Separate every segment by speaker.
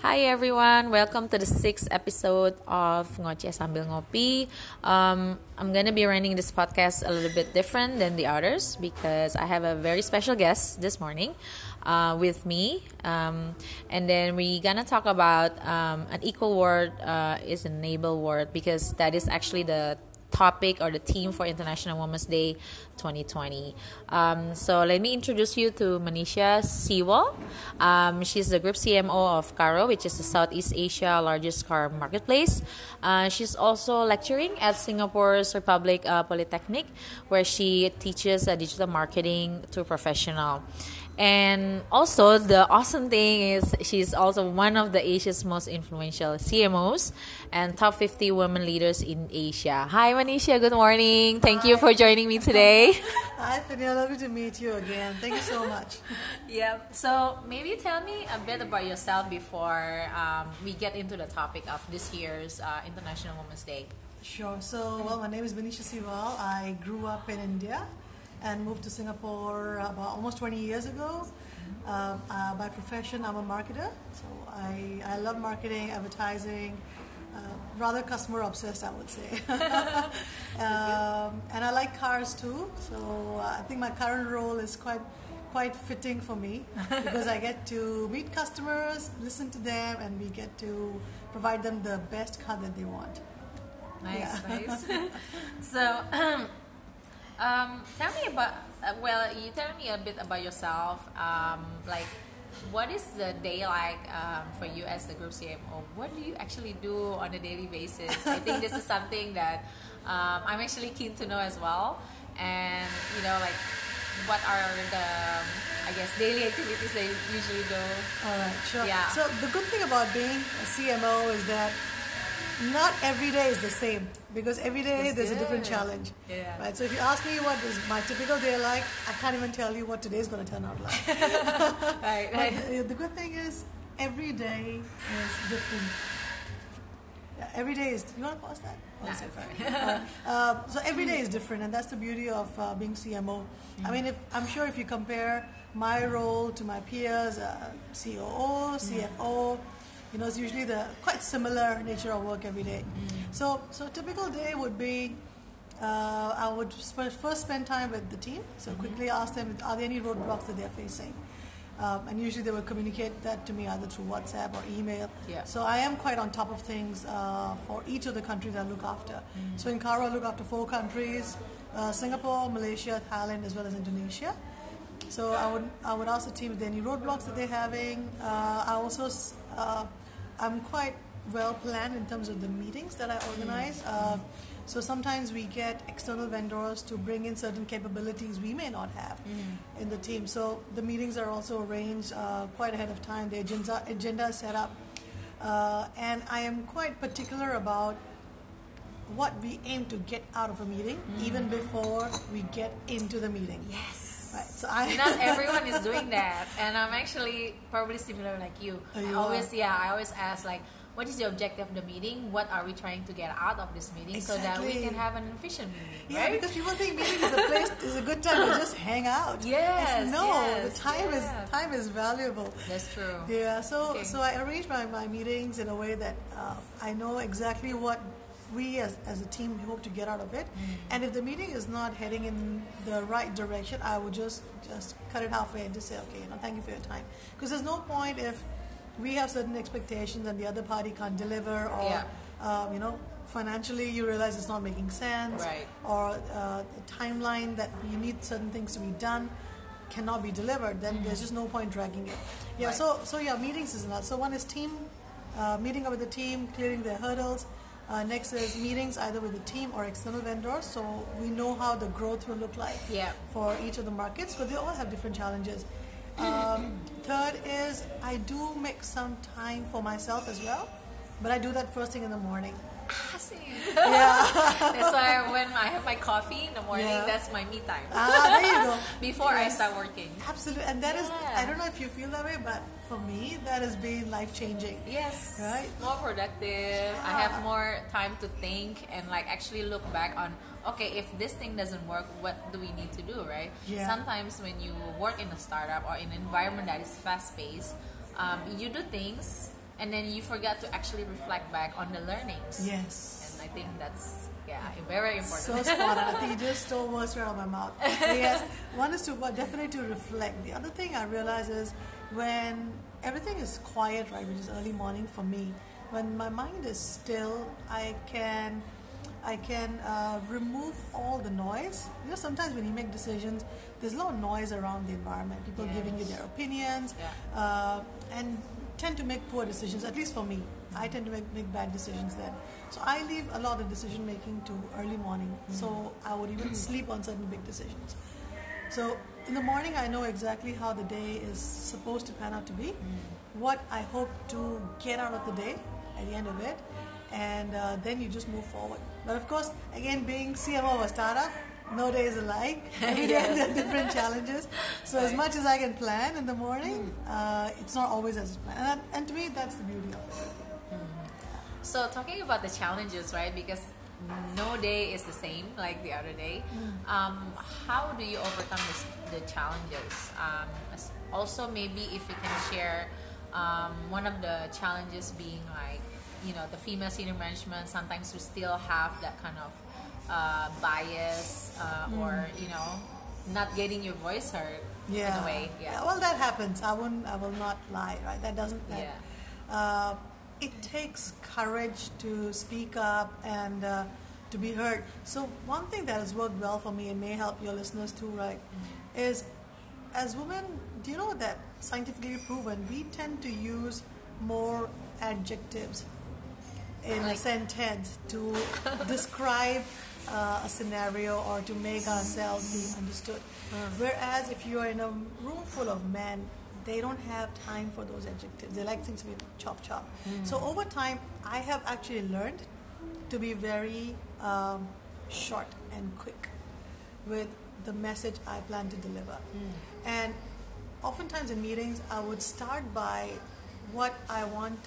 Speaker 1: Hi everyone, welcome to the sixth episode of Ngoceh Sambil Ngopi. Um, I'm gonna be running this podcast a little bit different than the others because I have a very special guest this morning uh, with me, um, and then we're gonna talk about um, an equal word uh, is an enable word because that is actually the topic or the theme for International Women's Day 2020. Um, so let me introduce you to Manisha Seewal. Um, she's the group CMO of Carro, which is the Southeast Asia largest car marketplace. Uh, she's also lecturing at Singapore's Republic uh, Polytechnic, where she teaches uh, digital marketing to professional. And also, the awesome thing is she's also one of the Asia's most influential CMOs and top 50 women leaders in Asia. Hi, Manisha. Good morning. Thank Hi. you for joining me today.
Speaker 2: Hi, Fania. Lovely to meet you again. Thank you so much.
Speaker 1: yeah. So, maybe tell me a bit about yourself before um, we get into the topic of this year's uh, International Women's Day.
Speaker 2: Sure. So, well, my name is Manisha Seewal. I grew up in India and moved to Singapore about almost 20 years ago. Uh, uh, by profession, I'm a marketer, so I, I love marketing, advertising, uh, rather customer obsessed, I would say. um, and I like cars too, so I think my current role is quite quite fitting for me because I get to meet customers, listen to them, and we get to provide them the best car that they want.
Speaker 1: Nice, yeah. nice. so. Um, tell me about. Uh, well, you tell me a bit about yourself. Um, like, what is the day like um, for you as the group CMO? What do you actually do on a daily basis? I think this is something that um, I'm actually keen to know as well. And you know, like, what are the I guess daily activities they usually do?
Speaker 2: All right, sure. Yeah. So the good thing about being a CMO is that not every day is the same because every day it's there's good. a different challenge. Yeah. Right. So if you ask me what is my typical day like, I can't even tell you what today is going to turn out like. right. right. the good thing is every day is different. Every day is. You want to pause that? Nah, sorry. uh, so every day is different, and that's the beauty of uh, being CMO. Mm-hmm. I mean, if I'm sure if you compare my role to my peers, uh, COO, CFO. Mm-hmm you know, it's usually the quite similar nature of work every day. Mm. So, so a typical day would be uh, I would first spend time with the team. So mm-hmm. quickly ask them, are there any roadblocks that they're facing? Um, and usually they will communicate that to me either through WhatsApp or email. Yeah. So I am quite on top of things uh, for each of the countries I look after. Mm-hmm. So in Carro, I look after four countries: uh, Singapore, Malaysia, Thailand, as well as Indonesia. So I would I would ask the team if there are any roadblocks that they're having. Uh, I also uh, I'm quite well planned in terms of the meetings that I organize. Mm. Uh, so sometimes we get external vendors to bring in certain capabilities we may not have mm. in the team. So the meetings are also arranged uh, quite ahead of time. The agenda, agenda is set up. Uh, and I am quite particular about what we aim to get out of a meeting mm. even before we get into the meeting.
Speaker 1: Yes. Right. So I not everyone is doing that, and I'm actually probably similar like you. Oh, you I always, are. yeah, I always ask like, what is the objective of the meeting? What are we trying to get out of this meeting exactly. so that we can have an efficient meeting?
Speaker 2: Yeah, right? because people think meeting is a place is a good time to just hang out.
Speaker 1: Yes.
Speaker 2: It's, no,
Speaker 1: yes,
Speaker 2: the time yeah. is time is valuable.
Speaker 1: That's true.
Speaker 2: Yeah. So okay. so I arrange my, my meetings in a way that uh, I know exactly what we as, as a team hope to get out of it. Mm. And if the meeting is not heading in the right direction, I would just just cut it halfway and just say, okay, you know, thank you for your time. Because there's no point if we have certain expectations and the other party can't deliver, or yeah. um, you know, financially you realize it's not making sense,
Speaker 1: right.
Speaker 2: or uh, the timeline that you need certain things to be done cannot be delivered. Then mm. there's just no point dragging it. Yeah. Right. So so yeah, meetings is not. So one is team. Uh, meeting up with the team, clearing their hurdles, uh, next is meetings either with the team or external vendors, so we know how the growth will look like
Speaker 1: yeah.
Speaker 2: for each of the markets, but they all have different challenges. Um, third is I do make some time for myself as well, but I do that first thing in the morning.
Speaker 1: Same. Yeah. that's why when I have my coffee in the morning, yeah. that's my me time.
Speaker 2: Ah, there you go.
Speaker 1: Before yes. I start working.
Speaker 2: Absolutely, and that yeah. is I don't know if you feel that way, but for me, that has been life changing.
Speaker 1: Yes.
Speaker 2: Right?
Speaker 1: More productive. Yeah. I have more time to think and like actually look back on okay, if this thing doesn't work, what do we need to do, right? Yeah. Sometimes when you work in a startup or in an environment that is fast paced, um, you do things and then you forget to actually reflect back on the learnings.
Speaker 2: Yes.
Speaker 1: And I think that's yeah, very important.
Speaker 2: So spot on. You just stole words right out of my mouth. yes, one is to definitely to reflect. The other thing I realize is when everything is quiet, right, which is early morning for me, when my mind is still, I can I can uh, remove all the noise. You know, sometimes when you make decisions, there's a lot of noise around the environment. People yes. giving you their opinions, yeah. uh, and tend to make poor decisions. At least for me, I tend to make, make bad decisions then. So I leave a lot of decision making to early morning. Mm-hmm. So I would even sleep on certain big decisions. So in the morning, I know exactly how the day is supposed to pan out to be, mm-hmm. what I hope to get out of the day at the end of it, and uh, then you just move forward. But of course, again, being CMO of a startup, no day is alike. Every day there are different challenges. So right. as much as I can plan in the morning, mm. uh, it's not always as planned. And, and, to me, that's the beauty of it. Mm.
Speaker 1: So talking about the challenges, right? Because no day is the same like the other day. Mm. Um, how do you overcome this, the challenges? Um, also, maybe if you can share um, one of the challenges being like you know the female senior management sometimes we still have that kind of uh, bias uh, mm. or you know not getting your voice heard yeah. in a way
Speaker 2: yeah. yeah. well that happens i won't i will not lie right that doesn't that, yeah. Uh, it takes courage to speak up and uh, to be heard so one thing that has worked well for me and may help your listeners too right mm. is as women do you know that scientifically proven we tend to use more adjectives in like, a sentence to describe uh, a scenario or to make ourselves be understood. Hmm. Whereas if you are in a room full of men, they don't have time for those adjectives. They like things to be chop chop. Mm. So over time, I have actually learned to be very um, short and quick with the message I plan to deliver. Mm. And oftentimes in meetings, I would start by what I want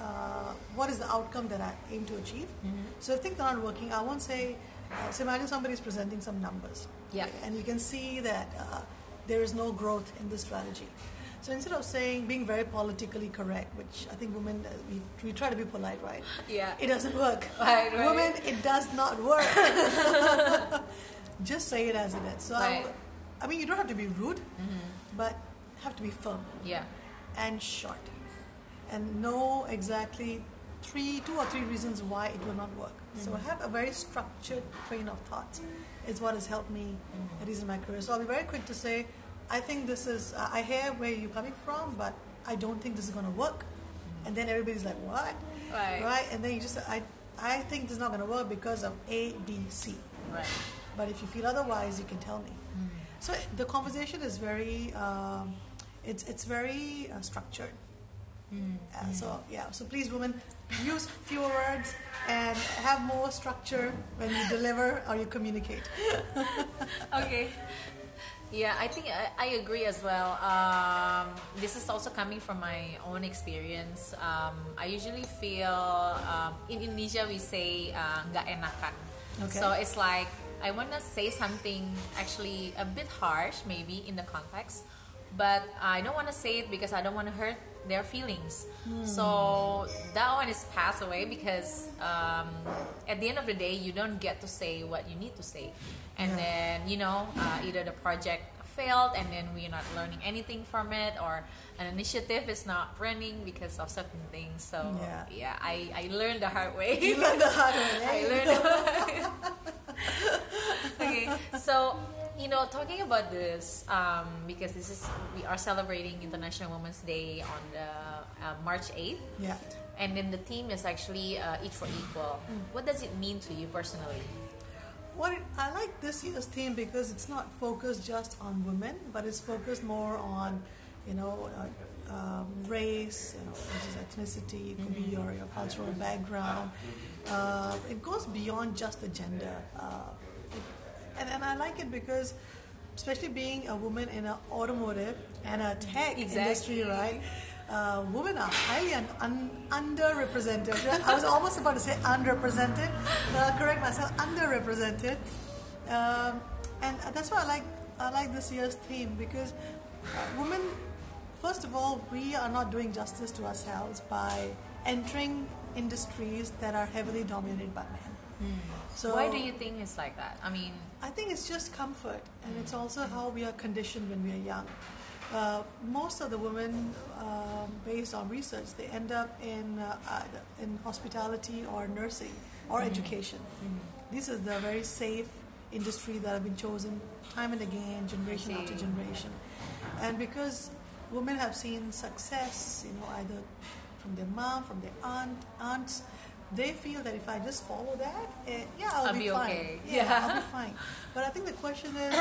Speaker 2: uh, what is the outcome that I aim to achieve. Mm-hmm. So if things aren't working, I won't say. Uh, so imagine somebody is presenting some numbers,
Speaker 1: yeah,
Speaker 2: and you can see that uh, there is no growth in the strategy. So instead of saying being very politically correct, which I think women uh, we, we try to be polite, right?
Speaker 1: Yeah,
Speaker 2: it doesn't work.
Speaker 1: Right, right.
Speaker 2: Women, it does not work. Just say it as it is. So right. I, I, mean, you don't have to be rude, mm-hmm. but have to be firm.
Speaker 1: Yeah,
Speaker 2: and short and know exactly three, two or three reasons why it will not work. Mm-hmm. So have a very structured train of thoughts is what has helped me mm-hmm. at least in my career. So I'll be very quick to say, I think this is, uh, I hear where you're coming from, but I don't think this is going to work. Mm-hmm. And then everybody's like, what?
Speaker 1: Right.
Speaker 2: Right? And then you just, I, I think this is not going to work because of A, B, C.
Speaker 1: Right.
Speaker 2: But if you feel otherwise, you can tell me. Mm-hmm. So the conversation is very, um, it's, it's very uh, structured. Mm. Uh, so yeah, so please, women, use fewer words and have more structure when you deliver or you communicate.
Speaker 1: okay. Yeah, I think I, I agree as well. Um, this is also coming from my own experience. Um, I usually feel um, in Indonesia we say uh, nggak uh, enakan. Okay. So it's like I want to say something actually a bit harsh, maybe in the context, but I don't want to say it because I don't want to hurt their feelings. Hmm. So that one is passed away because um, at the end of the day, you don't get to say what you need to say, and yeah. then you know uh, either the project failed and then we're not learning anything from it or an initiative is not running because of certain things so yeah, yeah I, I learned the hard way
Speaker 2: you learned the hard way
Speaker 1: I learned okay so you know, talking about this, um, because this is we are celebrating International Women's Day on the uh, March eighth.
Speaker 2: Yeah.
Speaker 1: And then the theme is actually uh, each for equal. Mm. What does it mean to you personally?
Speaker 2: What I like this year's theme because it's not focused just on women, but it's focused more on, you know, uh, um, race, you know, which is ethnicity, it could mm-hmm. be your, your cultural background. Uh, it goes beyond just the gender. Uh, and, and I like it because especially being a woman in an automotive and a tech exactly. industry, right? Uh, women are highly un- un- underrepresented. I was almost about to say unrepresented, but I'll correct myself, underrepresented. Um, and that's why I like I like this year's theme because uh, women first of all, we are not doing justice to ourselves by entering industries that are heavily dominated by men.
Speaker 1: Mm. So why do you think it's like that? I mean,
Speaker 2: I think it's just comfort, and it's also how we are conditioned when we are young. Uh, most of the women, uh, based on research, they end up in uh, in hospitality or nursing or mm-hmm. education. Mm-hmm. This is the very safe industry that have been chosen time and again, generation after generation. And because women have seen success, you know, either from their mom, from their aunt, aunts, they feel that if I just follow that, eh, yeah, I'll,
Speaker 1: I'll
Speaker 2: be,
Speaker 1: be,
Speaker 2: fine.
Speaker 1: Okay.
Speaker 2: Yeah, yeah, I'll be fine. But I think the question is,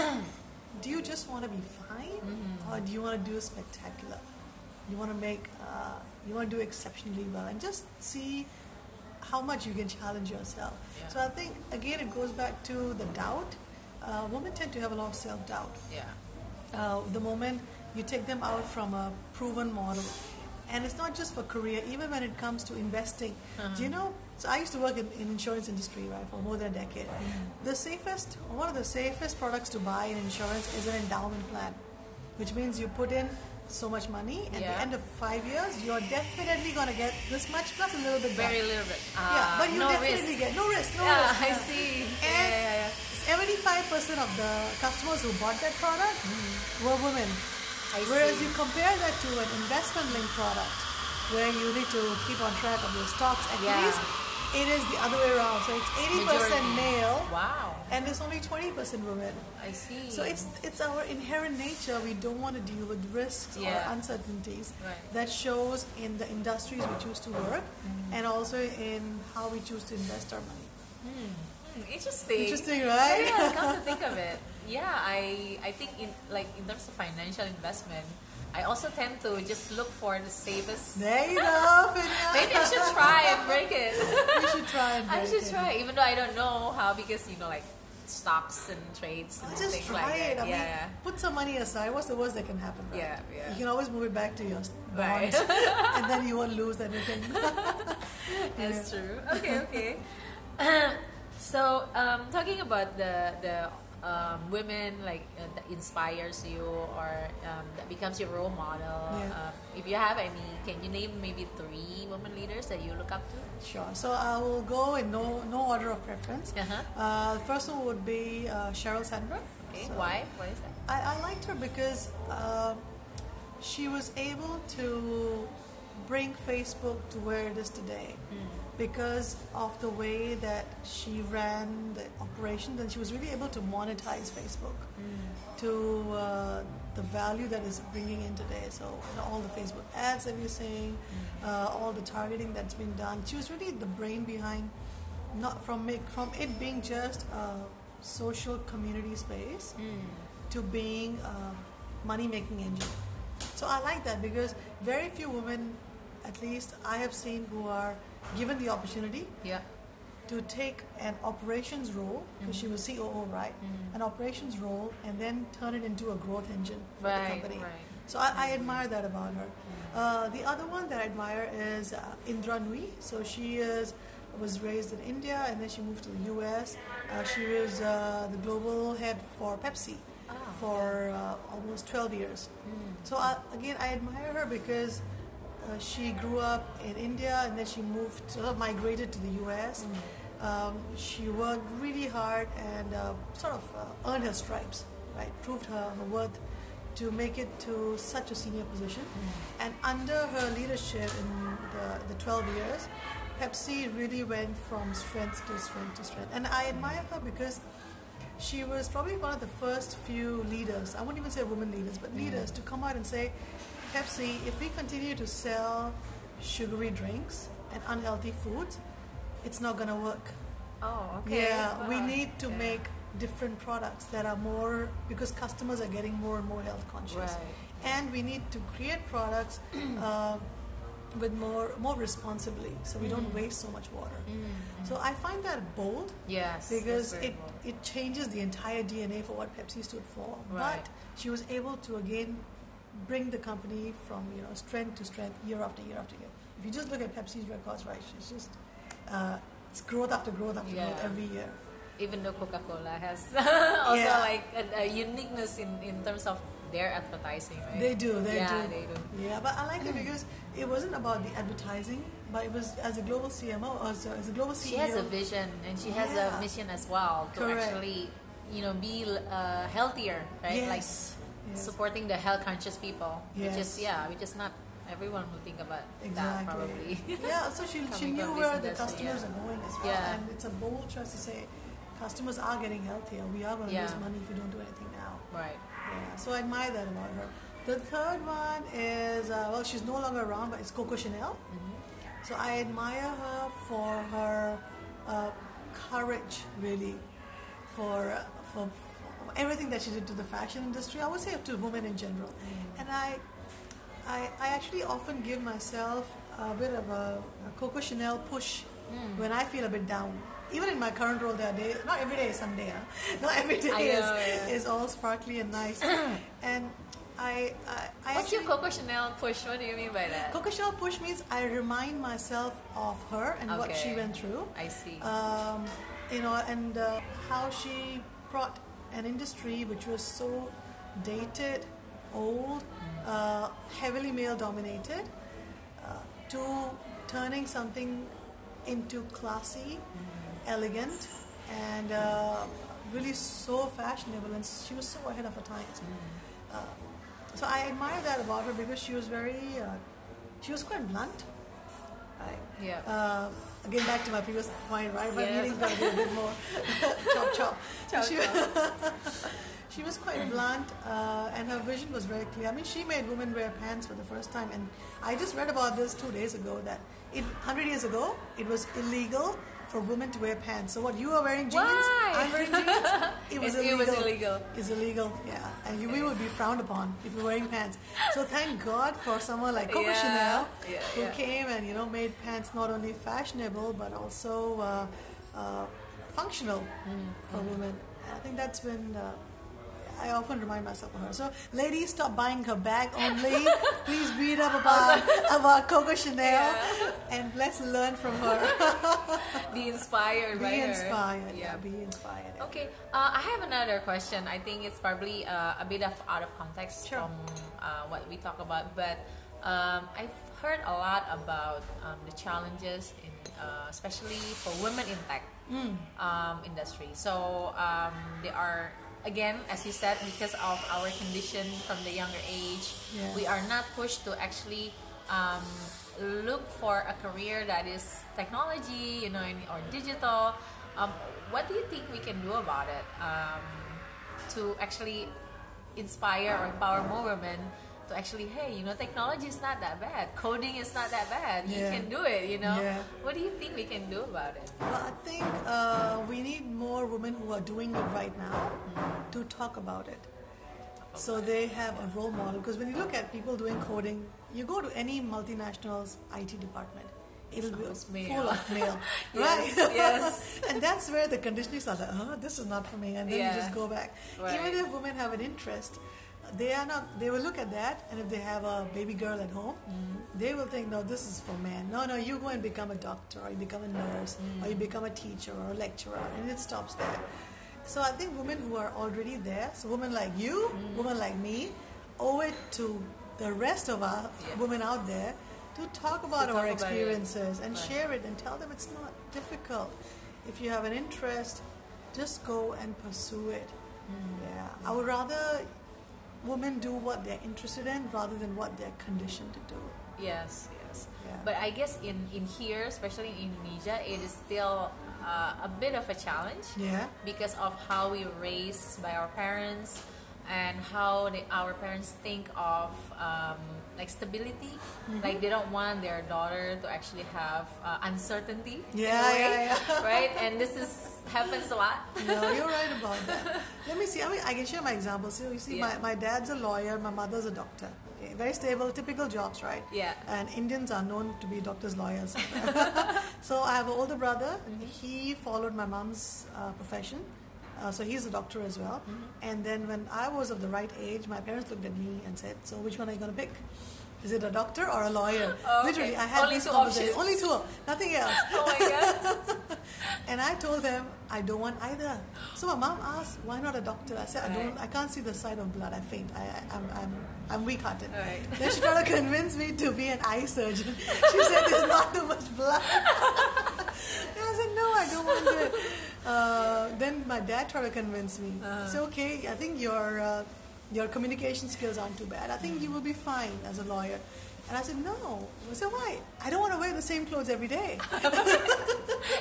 Speaker 2: do you just want to be fine, mm-hmm. or do you want to do spectacular? You want to make, uh, you want to do exceptionally well, and just see how much you can challenge yourself. Yeah. So I think again, it goes back to the doubt. Uh, women tend to have a lot of self doubt.
Speaker 1: Yeah.
Speaker 2: Uh, the moment you take them out from a proven model and it's not just for career even when it comes to investing uh-huh. do you know so i used to work in, in insurance industry right for more than a decade mm-hmm. the safest one of the safest products to buy in insurance is an endowment plan which means you put in so much money at yeah. the end of five years you're definitely going to get this much plus a little bit
Speaker 1: very little bit
Speaker 2: uh, yeah but you
Speaker 1: no
Speaker 2: definitely
Speaker 1: risk.
Speaker 2: get no risk no
Speaker 1: yeah,
Speaker 2: risk
Speaker 1: i see
Speaker 2: and
Speaker 1: yeah,
Speaker 2: yeah, 75% of the customers who bought that product mm-hmm. were women I Whereas see. you compare that to an investment linked product where you need to keep on track of your stocks, at yeah. it is the other way around. So it's 80% Majority. male.
Speaker 1: Wow.
Speaker 2: And there's only 20% women.
Speaker 1: I see.
Speaker 2: So it's it's our inherent nature. We don't want to deal with risks yeah. or uncertainties.
Speaker 1: Right.
Speaker 2: That shows in the industries we choose to work mm-hmm. and also in how we choose to invest our money.
Speaker 1: Mm. Interesting.
Speaker 2: Interesting, right?
Speaker 1: Yeah, come to think of it yeah, I I think in like in terms of financial investment, I also tend to just look for the safest.
Speaker 2: There you go.
Speaker 1: Maybe I should try and break it.
Speaker 2: you should try and break
Speaker 1: I should
Speaker 2: it.
Speaker 1: try, even though I don't know how because you know like stocks and trades and
Speaker 2: just
Speaker 1: things
Speaker 2: try
Speaker 1: like
Speaker 2: it.
Speaker 1: that.
Speaker 2: I
Speaker 1: yeah,
Speaker 2: mean,
Speaker 1: yeah.
Speaker 2: put some money aside. What's the worst that can happen? Right?
Speaker 1: Yeah, yeah.
Speaker 2: You can always move it back to your
Speaker 1: right.
Speaker 2: and then you won't lose anything.
Speaker 1: That's yeah. true. Okay, okay. so, um, talking about the the um, women like uh, that inspires you or um, that becomes your role model.
Speaker 2: Yeah.
Speaker 1: Um, if you have any, can you name maybe three women leaders that you look up to?
Speaker 2: Sure. So I will go in no no order of preference.
Speaker 1: Uh-huh.
Speaker 2: Uh, the first one would be uh, Sheryl Sandberg.
Speaker 1: Okay. So Why? Why is that?
Speaker 2: I, I liked her because uh, she was able to bring Facebook to where it is today. Mm because of the way that she ran the operations and she was really able to monetize Facebook mm. to uh, the value that is bringing in today. So you know, all the Facebook ads that we're seeing, mm. uh, all the targeting that's been done. She was really the brain behind, not from it, from it being just a social community space mm. to being a money making engine. So I like that because very few women, at least I have seen, who are given the opportunity
Speaker 1: yeah.
Speaker 2: to take an operations role, because mm-hmm. she was COO, right? Mm-hmm. An operations role, and then turn it into a growth engine for
Speaker 1: right,
Speaker 2: the company.
Speaker 1: Right.
Speaker 2: So I, I, admire that about her. Mm-hmm. Uh, the other one that I admire is uh, Indra Nooyi. So she is was raised in India, and then she moved to the U.S. Uh, she was uh, the global head for Pepsi. Oh, for uh, almost 12 years. Mm. So uh, again, I admire her because uh, she grew up in India and then she moved, of migrated to the US. Mm. Um, she worked really hard and uh, sort of uh, earned her stripes, right? Proved her, her worth to make it to such a senior position. Mm. And under her leadership in the, the 12 years, Pepsi really went from strength to strength to strength. And I admire her because she was probably one of the first few leaders, I wouldn't even say women leaders, but mm. leaders to come out and say, Pepsi, if we continue to sell sugary drinks and unhealthy food, it's not going to work.
Speaker 1: Oh, okay.
Speaker 2: Yeah, wow. we need to yeah. make different products that are more because customers are getting more and more health conscious,
Speaker 1: right.
Speaker 2: and we need to create products uh, with more more responsibly, so we mm. don't waste so much water. Mm. So I find that bold.
Speaker 1: Yes,
Speaker 2: because it bold. it changes the entire DNA for what Pepsi stood for. Right. But she was able to again bring the company from you know strength to strength year after year after year. If you just look at Pepsi's records, right, it's just uh, it's growth after growth after yeah. growth every year.
Speaker 1: even though Coca Cola has also yeah. like a, a, uniqueness in, in terms of their advertising, right?
Speaker 2: They do, they
Speaker 1: yeah,
Speaker 2: do.
Speaker 1: they do.
Speaker 2: Yeah, but I like it because it wasn't about the advertising, but it was as a global CMO, also as a global CEO.
Speaker 1: She has a vision and she has yeah. a mission as well to Correct. actually, you know, be uh, healthier, right?
Speaker 2: Yes.
Speaker 1: Like yes. supporting the health conscious people, yes. which is yeah, which is not everyone will think about exactly. that probably.
Speaker 2: yeah, so she, she knew where the customers yeah. are going as well, yeah. and it's a bold choice to say customers are getting healthier. We are going to yeah. lose money if we don't do anything now.
Speaker 1: Right.
Speaker 2: Yeah. So I admire that about her. The third one is uh, well, she's no longer around, but it's Coco Chanel. Mm-hmm. So I admire her for her uh, courage, really, for, for, for everything that she did to the fashion industry. I would say to women in general, mm. and I, I, I actually often give myself a bit of a, a Coco Chanel push mm. when I feel a bit down even in my current role, there are days, not every day is Sunday, huh? not every day is, yeah. is all sparkly and nice. and I, I,
Speaker 1: I What's actually, your Coco Chanel push? What do you mean by that?
Speaker 2: Coco Chanel push means I remind myself of her and okay. what she went through.
Speaker 1: I see.
Speaker 2: Um, you know, and uh, how she brought an industry which was so dated, old, uh, heavily male dominated, uh, to turning something into classy. Elegant and uh, really so fashionable, and she was so ahead of her times. Uh, so I admire that about her because she was very, uh, she was quite blunt. Right?
Speaker 1: Yeah.
Speaker 2: Uh, again, back to my previous point, right? My yes. meeting's got to be a bit more chop chop.
Speaker 1: chop, she, chop.
Speaker 2: she was quite blunt, uh, and her vision was very clear. I mean, she made women wear pants for the first time, and I just read about this two days ago that it, 100 years ago it was illegal for women to wear pants. So what you are wearing jeans,
Speaker 1: Why?
Speaker 2: I'm wearing jeans. Was illegal. Yeah, and you, we would be frowned upon if you're wearing pants. So thank God for someone like Coco yeah. Chanel yeah, who yeah. came and you know made pants not only fashionable but also uh, uh, functional mm. for women. I think that's been. Uh, I often remind myself of her. So, ladies, stop buying her bag only. Please read up about about Coco Chanel, yeah. and let's learn from her.
Speaker 1: be inspired
Speaker 2: be
Speaker 1: by
Speaker 2: inspired. Yeah. yeah, be inspired.
Speaker 1: Okay, uh, I have another question. I think it's probably uh, a bit of out of context sure. from uh, what we talk about, but um, I've heard a lot about um, the challenges in, uh, especially for women in tech mm. um, industry. So um, there are again, as you said, because of our condition from the younger age, yeah. we are not pushed to actually um, look for a career that is technology, you know, or digital. Um, what do you think we can do about it um, to actually inspire or empower more women to actually, hey, you know, technology is not that bad. Coding is not that bad. Yeah. You can do it, you know. Yeah. What do you think we can do about it?
Speaker 2: Well, I think uh, we need more women who are doing it right now mm-hmm. to talk about it. So they have a role model. Because when you look at people doing coding, you go to any multinational's IT department it'll be full of male, right?
Speaker 1: yes, yes.
Speaker 2: and that's where the conditioning starts. Like, oh, this is not for me, and then yeah. you just go back. Right. Even if women have an interest, they are not they will look at that and if they have a baby girl at home mm-hmm. they will think no this is for men no no you go and become a doctor or you become a nurse mm-hmm. or you become a teacher or a lecturer and it stops there so i think women who are already there so women like you mm-hmm. women like me owe it to the rest of our yeah. women out there to talk about to our talk experiences about and right. share it and tell them it's not difficult if you have an interest just go and pursue it mm. yeah i would rather women do what they're interested in rather than what they're conditioned to do.
Speaker 1: Yes, yes. Yeah. But I guess in, in here, especially in Indonesia, it is still uh, a bit of a challenge.
Speaker 2: Yeah.
Speaker 1: Because of how we were raised by our parents and how they, our parents think of um, like stability. Mm-hmm. Like they don't want their daughter to actually have uh, uncertainty.
Speaker 2: Yeah, yeah, yeah.
Speaker 1: right? And this is happens a lot.
Speaker 2: no, you're right about that. Let me see. I mean, I can share my examples. So you see, yeah. my, my dad's a lawyer, my mother's a doctor. Okay, very stable, typical jobs, right?
Speaker 1: Yeah.
Speaker 2: And Indians are known to be doctors, lawyers. so I have an older brother. Mm-hmm. He followed my mom's uh, profession. Uh, so he's a doctor as well. Mm-hmm. And then when I was of the right age, my parents looked at me and said, "So which one are you going to pick?" is it a doctor or a lawyer?
Speaker 1: Oh,
Speaker 2: Literally. I had
Speaker 1: Only two options.
Speaker 2: Only two, nothing else.
Speaker 1: Oh my god.
Speaker 2: and I told them I don't want either. So my mom asked, "Why not a doctor?" I said, "I don't. I can't see the sight of blood. I faint. I, I, I'm, I'm, I'm weak-hearted."
Speaker 1: Right.
Speaker 2: Then she tried to convince me to be an eye surgeon. She said, "There's not too much blood." and I said, "No, I don't want it." Uh, then my dad tried to convince me.
Speaker 1: Uh-huh.
Speaker 2: So okay, I think your uh, your communication skills aren't too bad. I think you will be fine as a lawyer. And I said, no. I said, why? I don't want to wear the same clothes every day.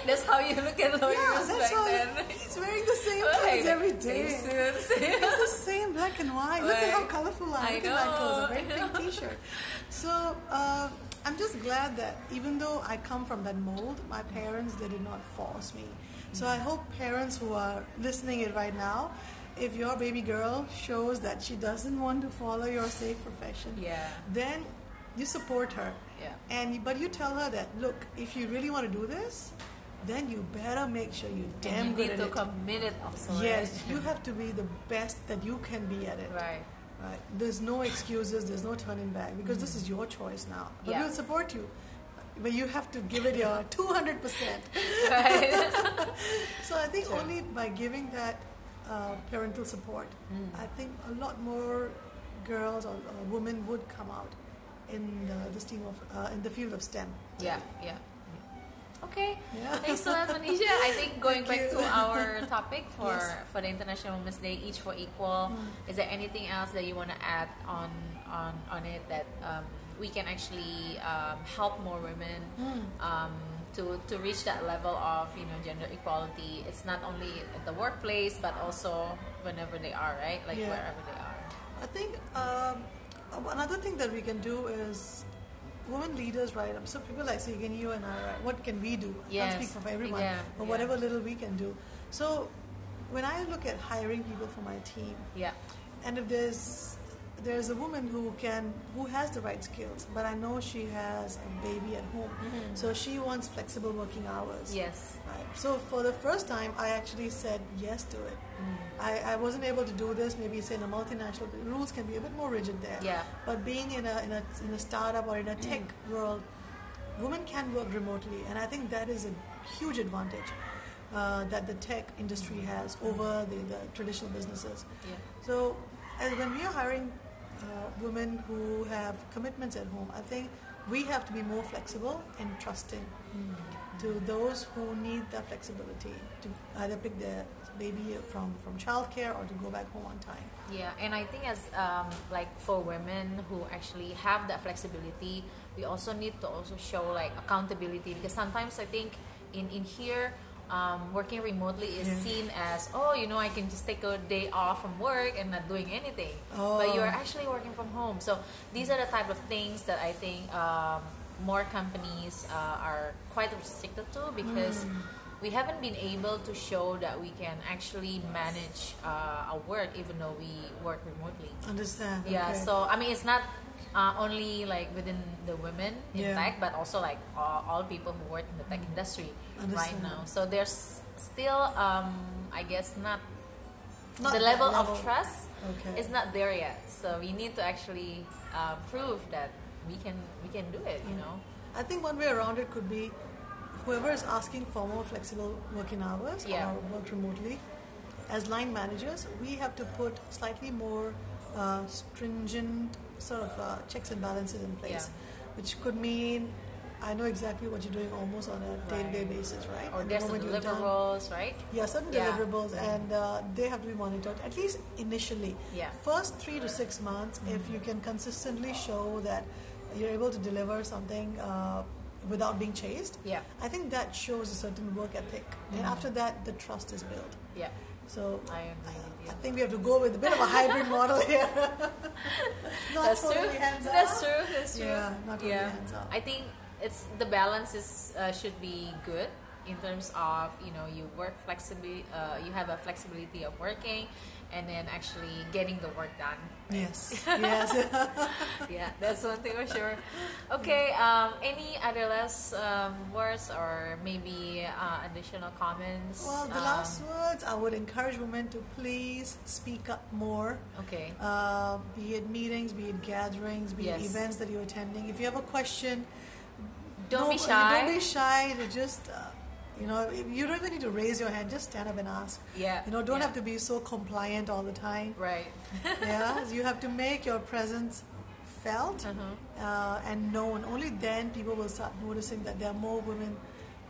Speaker 1: That's how you look at lawyers
Speaker 2: Yeah, that's
Speaker 1: back
Speaker 2: how
Speaker 1: then.
Speaker 2: he's wearing the same
Speaker 1: Right.
Speaker 2: clothes every day.
Speaker 1: Same.
Speaker 2: It's the same black and white. Look at how colorful I am. Look at my clothes. A very pink T-shirt. So uh, I'm just glad that even though I come from that mold, my parents they did not force me. So I hope parents who are listening it right now, if your baby girl shows that she doesn't want to follow your safe profession,
Speaker 1: Yeah.
Speaker 2: then you support her.
Speaker 1: Yeah.
Speaker 2: And but you tell her that look, if you really want to do this, then you better make sure you damn
Speaker 1: you
Speaker 2: good
Speaker 1: need
Speaker 2: at
Speaker 1: to
Speaker 2: it.
Speaker 1: commit it also.
Speaker 2: Yes,
Speaker 1: right?
Speaker 2: you have to be the best that you can be at it.
Speaker 1: Right.
Speaker 2: Right. There's no excuses. There's no turning back because this mm-hmm. is your choice now. But
Speaker 1: Yeah.
Speaker 2: we'll support you. But you have to give it your 200 percent.
Speaker 1: Right.
Speaker 2: So I think
Speaker 1: Sure.
Speaker 2: only by giving that uh, parental support,
Speaker 1: Mm.
Speaker 2: I think a lot more girls or, or women would come out in the, the stream of uh, in the field of STEM.
Speaker 1: Yeah, yeah. Okay.
Speaker 2: Yeah.
Speaker 1: Thanks a lot, Manisha. I think going
Speaker 2: Thank
Speaker 1: back
Speaker 2: you.
Speaker 1: to our topic for
Speaker 2: Yes.
Speaker 1: for the International Women's Day, each for equal.
Speaker 2: Mm.
Speaker 1: Is there anything else that you want to add on on on it that um, we can actually um, help more women
Speaker 2: Mm.
Speaker 1: um, to to reach that level of you know gender equality? It's not only at the workplace, but also whenever they are right, like
Speaker 2: Yeah.
Speaker 1: wherever they are.
Speaker 2: I think um, another thing that we can do is women leaders, right? So people like Sagan, you and I, right? What can we do? I
Speaker 1: Yes.
Speaker 2: can't speak for everyone,
Speaker 1: Yeah,
Speaker 2: but
Speaker 1: yeah.
Speaker 2: whatever little we can do. So when I look at hiring people for my team,
Speaker 1: Yeah.
Speaker 2: and if there's there's a woman who can who has the right skills, but I know she has a baby at home,
Speaker 1: Mhm.
Speaker 2: so she wants flexible working hours.
Speaker 1: Yes.
Speaker 2: Right. So for the first time, I actually said yes to it.
Speaker 1: Mm.
Speaker 2: I, I wasn't able to do this. Maybe say in a multinational, rules can be a bit more rigid there.
Speaker 1: Yeah.
Speaker 2: But being in a in a in a startup or in a tech world, women can work remotely, and I think that is a huge advantage uh, that the tech industry has over the, the traditional businesses.
Speaker 1: Yeah.
Speaker 2: So, as when we are hiring women who have commitments at home, I think we have to be more flexible and trusting to those who need that flexibility to either pick their baby from from childcare or to go back home on time.
Speaker 1: Yeah, and I think as um, like for women who actually have that flexibility, we also need to also show like accountability because sometimes I think in in here. Um, working remotely is
Speaker 2: Yeah.
Speaker 1: seen as oh you know I can just take a day off from work and not doing anything but
Speaker 2: Oh.
Speaker 1: you're actually working from home so these are the type of things that I think um, more companies uh, are quite restricted to because
Speaker 2: Mm.
Speaker 1: we haven't been able to show that we can actually manage uh, our work even though we work remotely.
Speaker 2: Understand?
Speaker 1: Yeah,
Speaker 2: okay.
Speaker 1: so I mean, it's not uh, only like within the women in
Speaker 2: Yeah.
Speaker 1: tech, but also like all, all people who work in the tech industry right now. So there's still, um, I guess, not,
Speaker 2: Not
Speaker 1: the level,
Speaker 2: level.
Speaker 1: of trust
Speaker 2: Okay.
Speaker 1: is not there yet. So we need to actually uh, prove that we can we can do it. You
Speaker 2: Mm.
Speaker 1: know.
Speaker 2: I think one way around it could be whoever is asking for more flexible working hours
Speaker 1: Yeah.
Speaker 2: or work remotely, as line managers, we have to put slightly more uh, stringent sort of uh, checks and balances in place,
Speaker 1: Yeah.
Speaker 2: which could mean I know exactly what you're doing almost on a day-to-day
Speaker 1: Right.
Speaker 2: basis, right?
Speaker 1: Or
Speaker 2: And the
Speaker 1: some
Speaker 2: you're done-
Speaker 1: deliverables, right?
Speaker 2: Yeah, certain
Speaker 1: Yeah.
Speaker 2: deliverables, and uh, they have to be monitored at least initially.
Speaker 1: Yeah.
Speaker 2: First three to six months, if you can consistently show that you're able to deliver something uh, without being chased,
Speaker 1: Yeah.
Speaker 2: I think that shows a certain work ethic. And
Speaker 1: Mhm.
Speaker 2: after that, the trust is built.
Speaker 1: Yeah.
Speaker 2: So
Speaker 1: I agree with you.
Speaker 2: I think we have to go with a bit of a hybrid model here. not
Speaker 1: That's
Speaker 2: totally
Speaker 1: true.
Speaker 2: hands
Speaker 1: That's true. That's true.
Speaker 2: Yeah, not totally
Speaker 1: yeah.
Speaker 2: hands off.
Speaker 1: I think it's the balance is uh, should be good in terms of you know you work flexibly. Uh, you have a flexibility of working, and then actually getting the work done.
Speaker 2: Yes. yes.
Speaker 1: yeah, that's one thing for sure. Okay. Um, any other last um, words or maybe uh, additional comments?
Speaker 2: Well, the um, last words I would encourage women to please speak up more.
Speaker 1: Okay.
Speaker 2: Uh, be it meetings, be it gatherings, be yes. it events that you're attending. If you have a question,
Speaker 1: don't, be shy.
Speaker 2: Don't be shy to just. Uh, you know, you don't even need to raise your hand. Just stand up and ask.
Speaker 1: Yeah.
Speaker 2: You know, don't
Speaker 1: yeah.
Speaker 2: have to be so compliant all the time.
Speaker 1: Right.
Speaker 2: yeah. You have to make your presence felt uh-huh. uh, and known. Only then people will start noticing that there are more women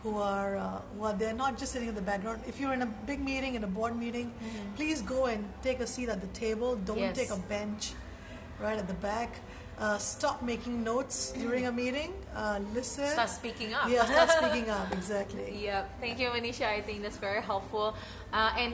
Speaker 2: who are uh, well, they're not just sitting in the background. If you're in a big meeting, in a board meeting, mm-hmm. please go and take a seat at the table. Don't yes. take a bench right at the back uh, stop making notes during a meeting. Uh, listen.
Speaker 1: Start speaking up.
Speaker 2: Yeah, start speaking up. Exactly.
Speaker 1: Yep. Thank you, Manisha. I think that's very helpful. Uh, and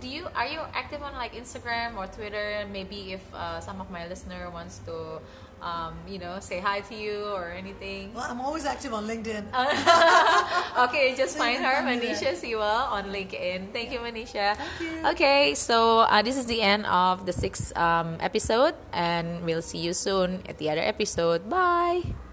Speaker 1: do you are you active on like Instagram or Twitter? Maybe if uh, some of my listener wants to um, you know, say hi to you or anything?
Speaker 2: Well, I'm always active on LinkedIn.
Speaker 1: okay, just so find her, Manisha Siwa, on LinkedIn. Thank you, Manisha.
Speaker 2: Thank you.
Speaker 1: Okay, so uh, this is the end of the sixth um, episode, and we'll see you soon at the other episode. Bye.